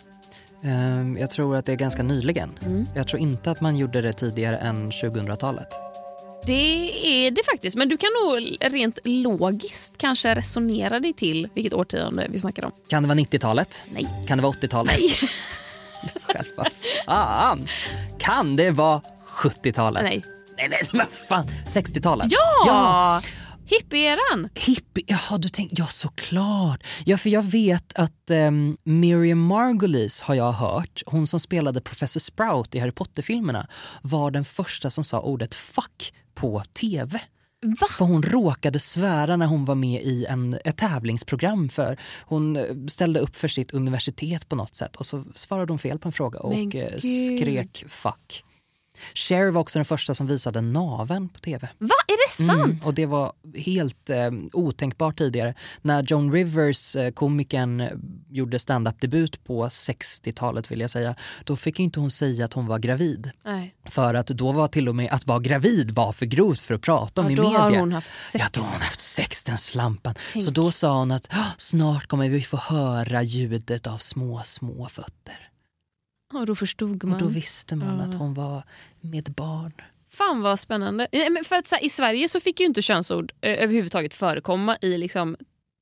Speaker 4: Ehm, Jag tror att det är ganska nyligen.
Speaker 3: Mm.
Speaker 4: Jag tror inte att man gjorde det tidigare än 2000-talet.
Speaker 3: Det är det faktiskt, men du kan nog rent logiskt kanske resonera dig till vilket årtionde vi snackar om.
Speaker 4: Kan det vara 90-talet?
Speaker 3: Nej.
Speaker 4: Kan det vara 80-talet?
Speaker 3: Nej. [LAUGHS]
Speaker 4: Själva fan! Kan det vara 70-talet?
Speaker 3: Nej.
Speaker 4: Nej men vad fan, 60-talet?
Speaker 3: Ja!
Speaker 4: ja!
Speaker 3: Hippieran!
Speaker 4: Hippie, jaha du tänkte, ja såklart. Ja för jag vet att um, Miriam Margolyes har jag hört, hon som spelade Professor Sprout i Harry Potter-filmerna var den första som sa ordet fuck på TV.
Speaker 3: Va?
Speaker 4: För hon råkade svära när hon var med i en, ett tävlingsprogram för hon eh, ställde upp för sitt universitet på något sätt och så svarade hon fel på en fråga och
Speaker 3: Men
Speaker 4: eh,
Speaker 3: gud.
Speaker 4: skrek fuck. Cher var också den första som visade naven på tv.
Speaker 3: Va? Är det sant?
Speaker 4: Mm, och det var helt eh, otänkbart tidigare. När Joan Rivers, eh, komikern, gjorde stand-up-debut på 60-talet vill jag säga, då fick inte hon säga att hon var gravid.
Speaker 3: Nej.
Speaker 4: För att då var till och med att vara gravid var för grovt för att prata om
Speaker 3: Ja,
Speaker 4: i
Speaker 3: då
Speaker 4: media.
Speaker 3: har hon haft sex.
Speaker 4: Ja, då har hon haft sex den slampan.
Speaker 3: Tänk.
Speaker 4: Så då sa hon att "Ah, snart kommer vi få höra ljudet av små, små fötter.
Speaker 3: Och då förstod man.
Speaker 4: Och då visste man
Speaker 3: Ja.
Speaker 4: att hon var med barn.
Speaker 3: Fan vad spännande. För att, här, I Sverige så fick ju inte könsord eh, överhuvudtaget förekomma i liksom,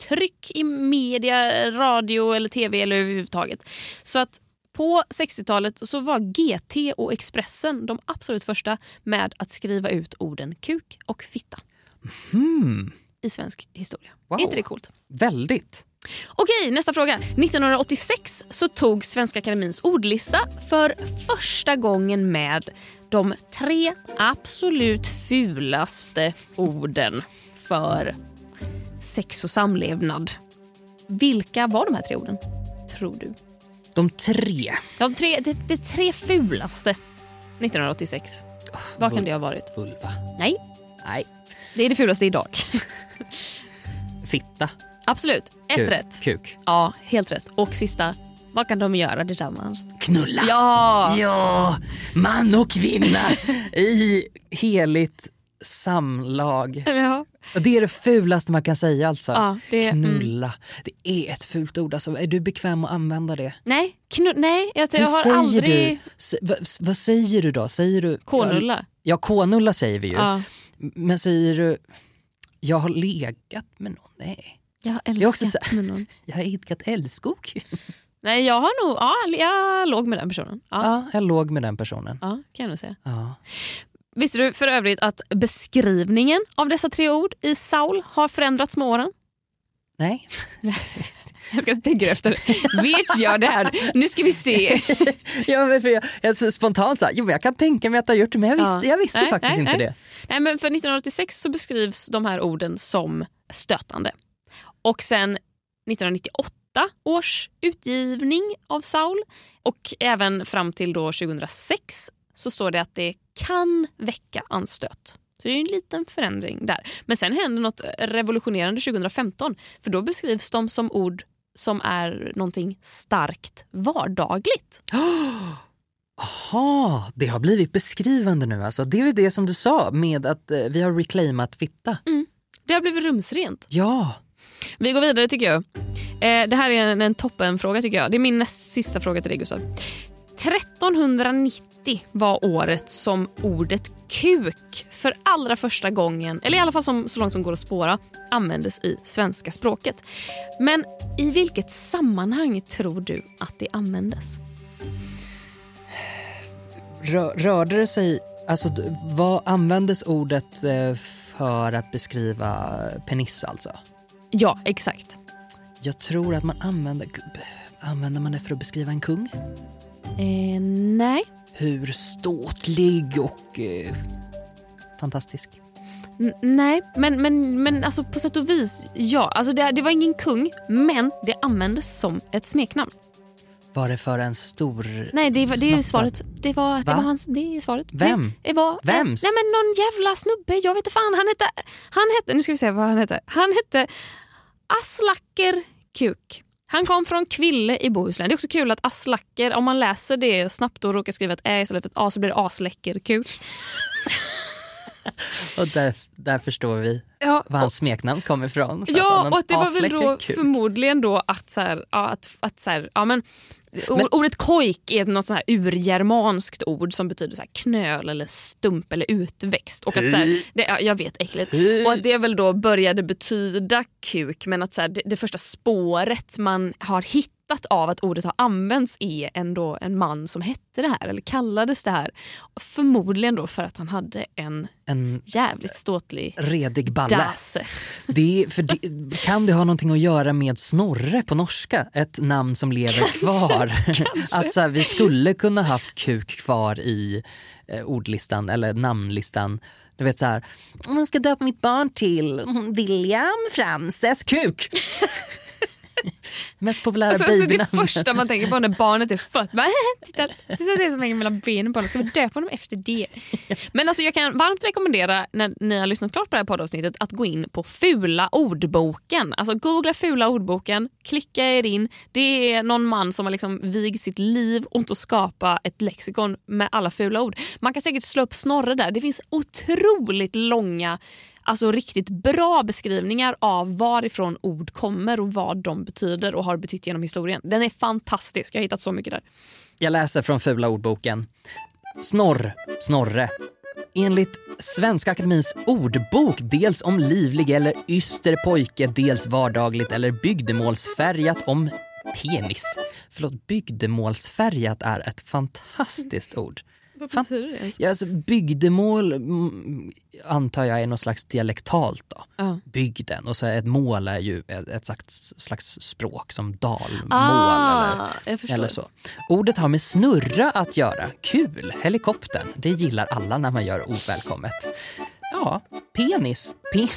Speaker 3: tryck i media, radio eller tv eller överhuvudtaget. Så att på 60-talet så var GT och Expressen de absolut första med att skriva ut orden kuk och fitta
Speaker 4: Hmm,
Speaker 3: i svensk historia.
Speaker 4: Wow.
Speaker 3: Är inte det coolt?
Speaker 4: väldigt.
Speaker 3: Okej, nästa fråga. 1986 så tog Svenska Akademins ordlista för första gången med de tre absolut fulaste orden för sex och samlevnad. Vilka var de här tre orden? Tror du?
Speaker 4: De tre.
Speaker 3: De tre, det, det tre fulaste 1986. Vad kan det ha varit?
Speaker 4: Vulva.
Speaker 3: Nej,
Speaker 4: Nej.
Speaker 3: det är det fulaste idag.
Speaker 4: Fitta.
Speaker 3: Absolut, ett
Speaker 4: Kuk.
Speaker 3: rätt.
Speaker 4: Kuk.
Speaker 3: Ja, helt rätt. Och sista, vad kan de göra tillsammans?
Speaker 4: Knulla.
Speaker 3: Ja!
Speaker 4: Ja, man och kvinna [LAUGHS] i heligt samlag.
Speaker 3: ja.
Speaker 4: Det är det fulaste man kan säga alltså.
Speaker 3: Ja, det- mm.
Speaker 4: Knulla. Det är ett fult ord. Alltså. Är du bekväm att använda det?
Speaker 3: Nej, knu, nej jag, jag har aldrig...
Speaker 4: du? Vad, vad säger du då? Säger du...
Speaker 3: K-nulla.
Speaker 4: Ja, k-nulla säger vi ju.
Speaker 3: Ja.
Speaker 4: Men säger du, jag har legat med någon? Nej.
Speaker 3: Jag har
Speaker 4: Jag är också
Speaker 3: älskat
Speaker 4: så-
Speaker 3: med någon. [LAUGHS]
Speaker 4: Jag har idkat älskog.
Speaker 3: Nej, jag har nog... Ja, jag låg med den personen. Ja,
Speaker 4: Ja, jag låg med den personen.
Speaker 3: ja kan jag nog säga.
Speaker 4: Ja.
Speaker 3: Visste du för övrigt att beskrivningen av dessa tre ord i Saul har förändrats med åren?
Speaker 4: Nej. [LAUGHS]
Speaker 3: Jag ska tänka efter. Vet jag det här? Nu ska vi se. [LAUGHS]
Speaker 4: ja, men för jag, jag så spontant sa, jo men jag kan tänka mig att du har gjort det men jag visste,
Speaker 3: Ja.
Speaker 4: jag visste
Speaker 3: Nej,
Speaker 4: faktiskt
Speaker 3: nej,
Speaker 4: inte
Speaker 3: nej.
Speaker 4: det.
Speaker 3: Nej, men för 1986 så beskrivs de här orden som stötande. Och sen 1998 års utgivning av Saul och även fram till då 2006 så står det att det kan väcka anstöt. Så det är en liten förändring där. Men sen händer något revolutionerande 2015 för då beskrivs de som ord som är någonting starkt vardagligt. [GASPS]
Speaker 4: Jaha, det har blivit beskrivande nu alltså. Det är ju det som du sa med att eh, vi har reclaimat fitta.
Speaker 3: Det har blivit rumsrent.
Speaker 4: Ja,
Speaker 3: vi går vidare tycker jag. Eh, det här är en, en toppenfråga tycker jag. Det är min näst sista fråga till dig Gustav. 1390 var året som ordet kuk för allra första gången, eller i alla fall som, så långt som går att spåra, användes i svenska språket. Men i vilket sammanhang tror du att det användes?
Speaker 4: Rör, rörde det sig, alltså vad användes ordet eh, för att beskriva penis alltså?
Speaker 3: Ja, exakt.
Speaker 4: Jag tror att man använder, använder man det för att beskriva en kung?
Speaker 3: Eh, nej.
Speaker 4: Hur ståtlig och eh, fantastisk.
Speaker 3: N- nej, men, men, men alltså på sätt och vis, ja. Alltså det, det var ingen kung, men det användes som ett smeknamn.
Speaker 4: Var det för en stor...
Speaker 3: Nej, det, det är ju svaret. Det var, det
Speaker 4: Va?
Speaker 3: var hans, det är svaret.
Speaker 4: Vem?
Speaker 3: Det, det var,
Speaker 4: Vems?
Speaker 3: Nej men någon jävla snubbe, jag vet inte fan. Han hette, han hette, nu ska vi se vad han hette. Han hette Aslacker Kuk. Han kom från Kville i Bohuslän. Det är också kul att Aslacker, om man läser det snabbt och råkar skriva ett ä istället för ett a så blir det Asläcker Kuk. [LAUGHS]
Speaker 4: Och där, där förstår vi
Speaker 3: Ja,
Speaker 4: var hans smeknamn kom ifrån.
Speaker 3: Ja, och det var väl då
Speaker 4: kuk.
Speaker 3: förmodligen då att, så här, ja, att, att så här, ja, men, o- ordet kojk är något här urgermanskt ord som betyder så här knöl eller stump eller utväxt. Och att, så här, det, ja, jag vet, äckligt. Och att det väl då började betyda kuk men att så här, det, det första spåret man har hittat av att ordet har använts är ändå en man som hette det här eller kallades det här. Förmodligen då för att han hade en
Speaker 4: En
Speaker 3: jävligt ståtlig
Speaker 4: redig balle. Det, för det, kan det ha någonting att göra med Snorre på norska? Ett namn som lever kvar. Att så här, vi skulle kunna haft kuk kvar i eh, ordlistan eller namnlistan. Du vet så här, man ska döpa mitt barn till William Frances Kuk. [LAUGHS] Mest populära
Speaker 3: Alltså, alltså det första man tänker på när barnet är fött. Bara, [LAUGHS] titta, titta det som hänger mellan benen på honom. Ska vi döpa honom efter det? [LAUGHS] Men alltså jag kan varmt rekommendera när ni har lyssnat klart på det här poddavsnittet att gå in på Fula ordboken. Alltså googla Fula ordboken, klicka er in. Det är någon man som har liksom vigt sitt liv åt att skapa ett lexikon med alla fula ord. Man kan säkert slå upp Snorre där. Det finns otroligt långa Alltså riktigt bra beskrivningar av varifrån ord kommer och vad de betyder och har betytt genom historien. Den är fantastisk. Jag har hittat så mycket där.
Speaker 4: Jag läser från Fula ordboken. Snorr, Snorre. Enligt Svenska Akademins ordbok dels om livlig eller yster pojke, dels vardagligt eller bygdemålsfärgat om penis. Förlåt, bygdemålsfärgat är ett fantastiskt ord.
Speaker 3: Vad
Speaker 4: Fan.
Speaker 3: betyder det?
Speaker 4: Ja, alltså, bygdemål mm, antar jag är något slags dialektalt. Då.
Speaker 3: Ja.
Speaker 4: Bygden och så ett mål är ju ett, ett slags, slags språk som dalmål.
Speaker 3: Ah,
Speaker 4: eller, eller så. Ordet har med snurra att göra. Kul! Helikoptern. Det gillar alla när man gör ovälkommet. Ja, penis. Pe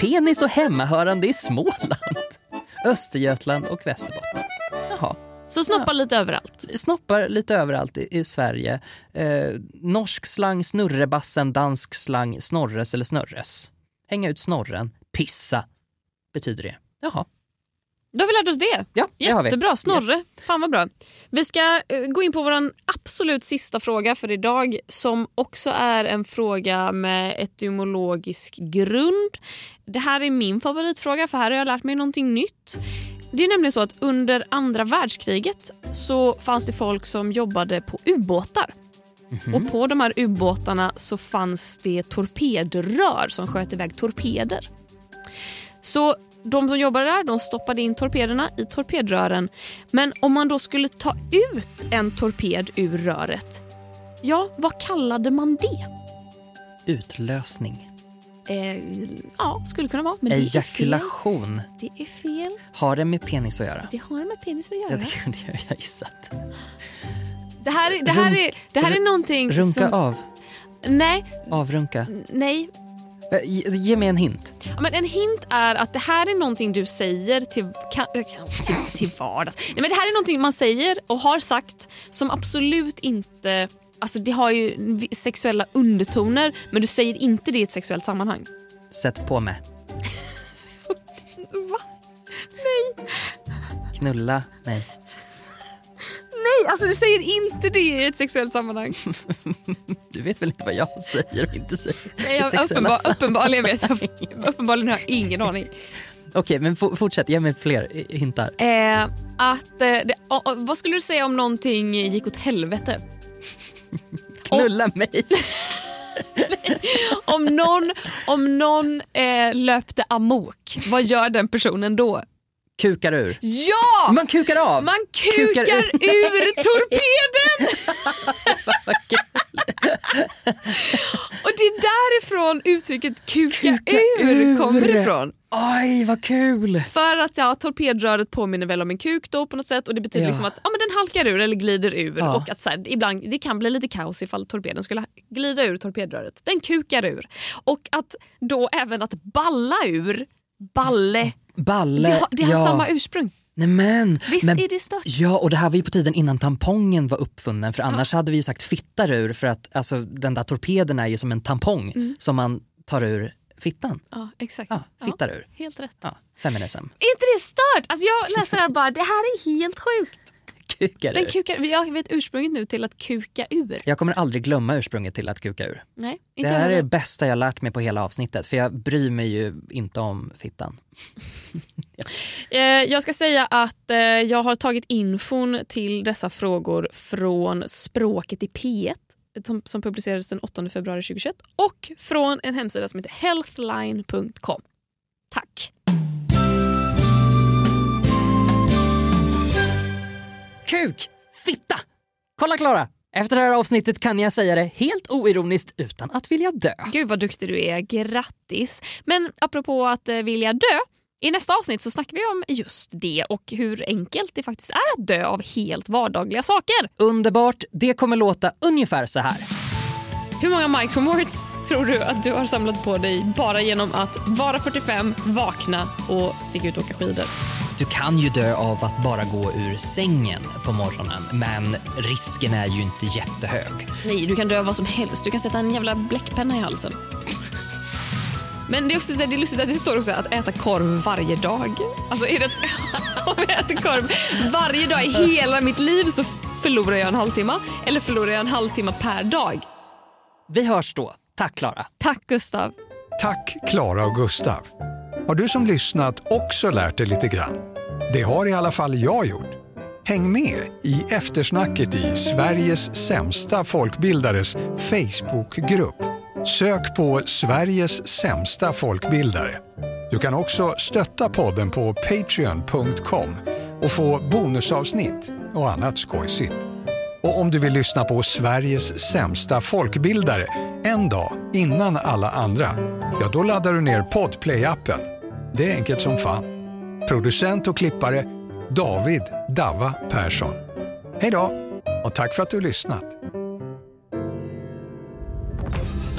Speaker 4: [LAUGHS] penis och hemmahörande i Småland. Östergötland och Västerbotten.
Speaker 3: Så snoppa lite överallt.
Speaker 4: Snoppar lite överallt i, i Sverige. Eh, norsk slang snurrebassen, dansk slang snorres eller snörres. Hänga ut snorren, pissa betyder det. Jaha.
Speaker 3: Då har vi lärt oss det.
Speaker 4: Ja, det har.
Speaker 3: Jättebra. Snorre. Fan vad bra. Vi ska eh, gå in på vår absolut sista fråga för idag som också är en fråga med etymologisk grund. Det här är min favoritfråga för här har jag lärt mig någonting nytt. Det är nämligen så att under andra världskriget så fanns det folk som jobbade på ubåtar. Och på de här ubåtarna så fanns det torpedrör som sköt iväg torpeder. Så de som jobbade där de stoppade in torpederna i torpedrören. Men om man då skulle ta ut en torped ur röret, ja, vad kallade man det?
Speaker 4: Utlösning.
Speaker 3: Eh, ja, skulle kunna vara. Men det är fel.
Speaker 4: Ejakulation.
Speaker 3: Det är fel.
Speaker 4: Har det med penis att göra?
Speaker 3: Det har med penis att
Speaker 4: Ja,
Speaker 3: göra.
Speaker 4: det, det [LAUGHS] har jag gissat.
Speaker 3: Det här, är- det här, är, det här är någonting
Speaker 4: Runka
Speaker 3: som...
Speaker 4: av.
Speaker 3: Nej,
Speaker 4: Avrunka.
Speaker 3: nej.
Speaker 4: Eh, Ge, ge mig en hint.
Speaker 3: Ja, men en hint är att det här är någonting du säger till, kan, kan- till, till vardags. Nej, men det här är någonting man säger och har sagt som absolut inte... Alltså det har ju sexuella undertoner men du säger inte det i ett sexuellt sammanhang.
Speaker 4: Sätt på mig.
Speaker 3: Va? Nej.
Speaker 4: Knulla mig.
Speaker 3: Nej, alltså du säger inte det i ett sexuellt sammanhang. [LAUGHS]
Speaker 4: Du vet väl inte vad jag säger och inte säger
Speaker 3: Nej, jag, uppenbar, uppenbarligen vet jag. Uppenbarligen har jag ingen aning.
Speaker 4: Okej, men fortsätt. Ge mig fler hintar.
Speaker 3: Eh, att, eh, det, vad skulle du säga om någonting gick åt helvete?
Speaker 4: Knulla mig. [LAUGHS]
Speaker 3: Om någon, om någon eh, löpte amok, vad gör den personen då?
Speaker 4: Kukar ur.
Speaker 3: Ja!
Speaker 4: Man kukar av.
Speaker 3: Man kukar,
Speaker 4: Kukar ur.
Speaker 3: ur [LAUGHS] torpeden! [LAUGHS] Och det är därifrån uttrycket kuka,
Speaker 4: Kuka
Speaker 3: ur,
Speaker 4: ur.
Speaker 3: kommer ifrån.
Speaker 4: Oj, vad kul!
Speaker 3: För att ja, torpedröret påminner väl om en kuk då på något sätt och det betyder
Speaker 4: Ja.
Speaker 3: liksom att ja, men den halkar ur eller glider ur
Speaker 4: Ja.
Speaker 3: och att så här, ibland det kan bli lite kaos ifall torpeden skulle glida ur torpedröret. Den kukar ur. Och att då även att balla ur, balle,
Speaker 4: Balle.
Speaker 3: det har, det har
Speaker 4: ja.
Speaker 3: samma ursprung.
Speaker 4: Nej, men,
Speaker 3: Visst
Speaker 4: men,
Speaker 3: är det stört?
Speaker 4: Ja, och det här var ju på tiden innan tampongen var uppfunnen för annars hade vi ju sagt fittar ur för att alltså, den där torpeden är ju som en tampong
Speaker 3: Mm.
Speaker 4: som man tar ur fittan.
Speaker 3: Ja, exakt.
Speaker 4: Ja, fittar ur.
Speaker 3: Helt rätt.
Speaker 4: Ja, feminism.
Speaker 3: Är inte det stört? Alltså jag läste det här och bara, det här är helt sjukt.
Speaker 4: Kukar
Speaker 3: Den
Speaker 4: ur.
Speaker 3: kukar, jag vet ursprunget nu till att kuka ur.
Speaker 4: Jag kommer aldrig glömma ursprunget till att kuka ur.
Speaker 3: Nej,
Speaker 4: Det
Speaker 3: inte
Speaker 4: här
Speaker 3: jag
Speaker 4: är det bästa jag lärt mig på hela avsnittet för jag bryr mig ju inte om fittan. [LAUGHS]
Speaker 3: Eh, Jag ska säga att eh, jag har tagit infon till dessa frågor från Språket i P1 som, som publicerades den 8 februari 2021 och från en hemsida som heter healthline.com. Tack!
Speaker 4: Kuk! Fitta! Kolla Klara! Efter det här avsnittet kan jag säga det helt oironiskt utan att vilja dö.
Speaker 3: Gud vad duktig du är, grattis! Men apropå att eh, vilja dö, i nästa avsnitt så snackar vi om just det och hur enkelt det faktiskt är att dö av helt vardagliga saker.
Speaker 4: Underbart! Det kommer låta ungefär så här.
Speaker 3: Hur många micromorts tror du att du har samlat på dig bara genom att vara 45, vakna och sticka ut och åka skidor?
Speaker 4: Du kan ju dö av att bara gå ur sängen på morgonen men risken är ju inte jättehög.
Speaker 3: Nej, du kan dö av vad som helst. Du kan sätta en jävla bläckpenna i halsen. Men det är också det är lustigt att det står också att äta korv varje dag. Alltså är det att [LAUGHS] om jag äter korv varje dag i hela mitt liv så förlorar jag en halvtimme eller förlorar jag en halvtimme per dag.
Speaker 4: Vi hörs då. Tack Klara.
Speaker 3: Tack Gustav.
Speaker 2: Tack Klara och Gustav. Har du som lyssnat också lärt dig lite grann? Det har i alla fall jag gjort. Häng med i eftersnacket i Sveriges sämsta folkbildares Facebookgrupp. Sök på Sveriges sämsta folkbildare. Du kan också stötta podden på patreon.com och få bonusavsnitt och annat skojsigt. Och om du vill lyssna på Sveriges sämsta folkbildare en dag innan alla andra, ja då laddar du ner Podplay-appen. Det är enkelt som fan. Producent och klippare David Dava Persson. Hej då och tack för att du har lyssnat.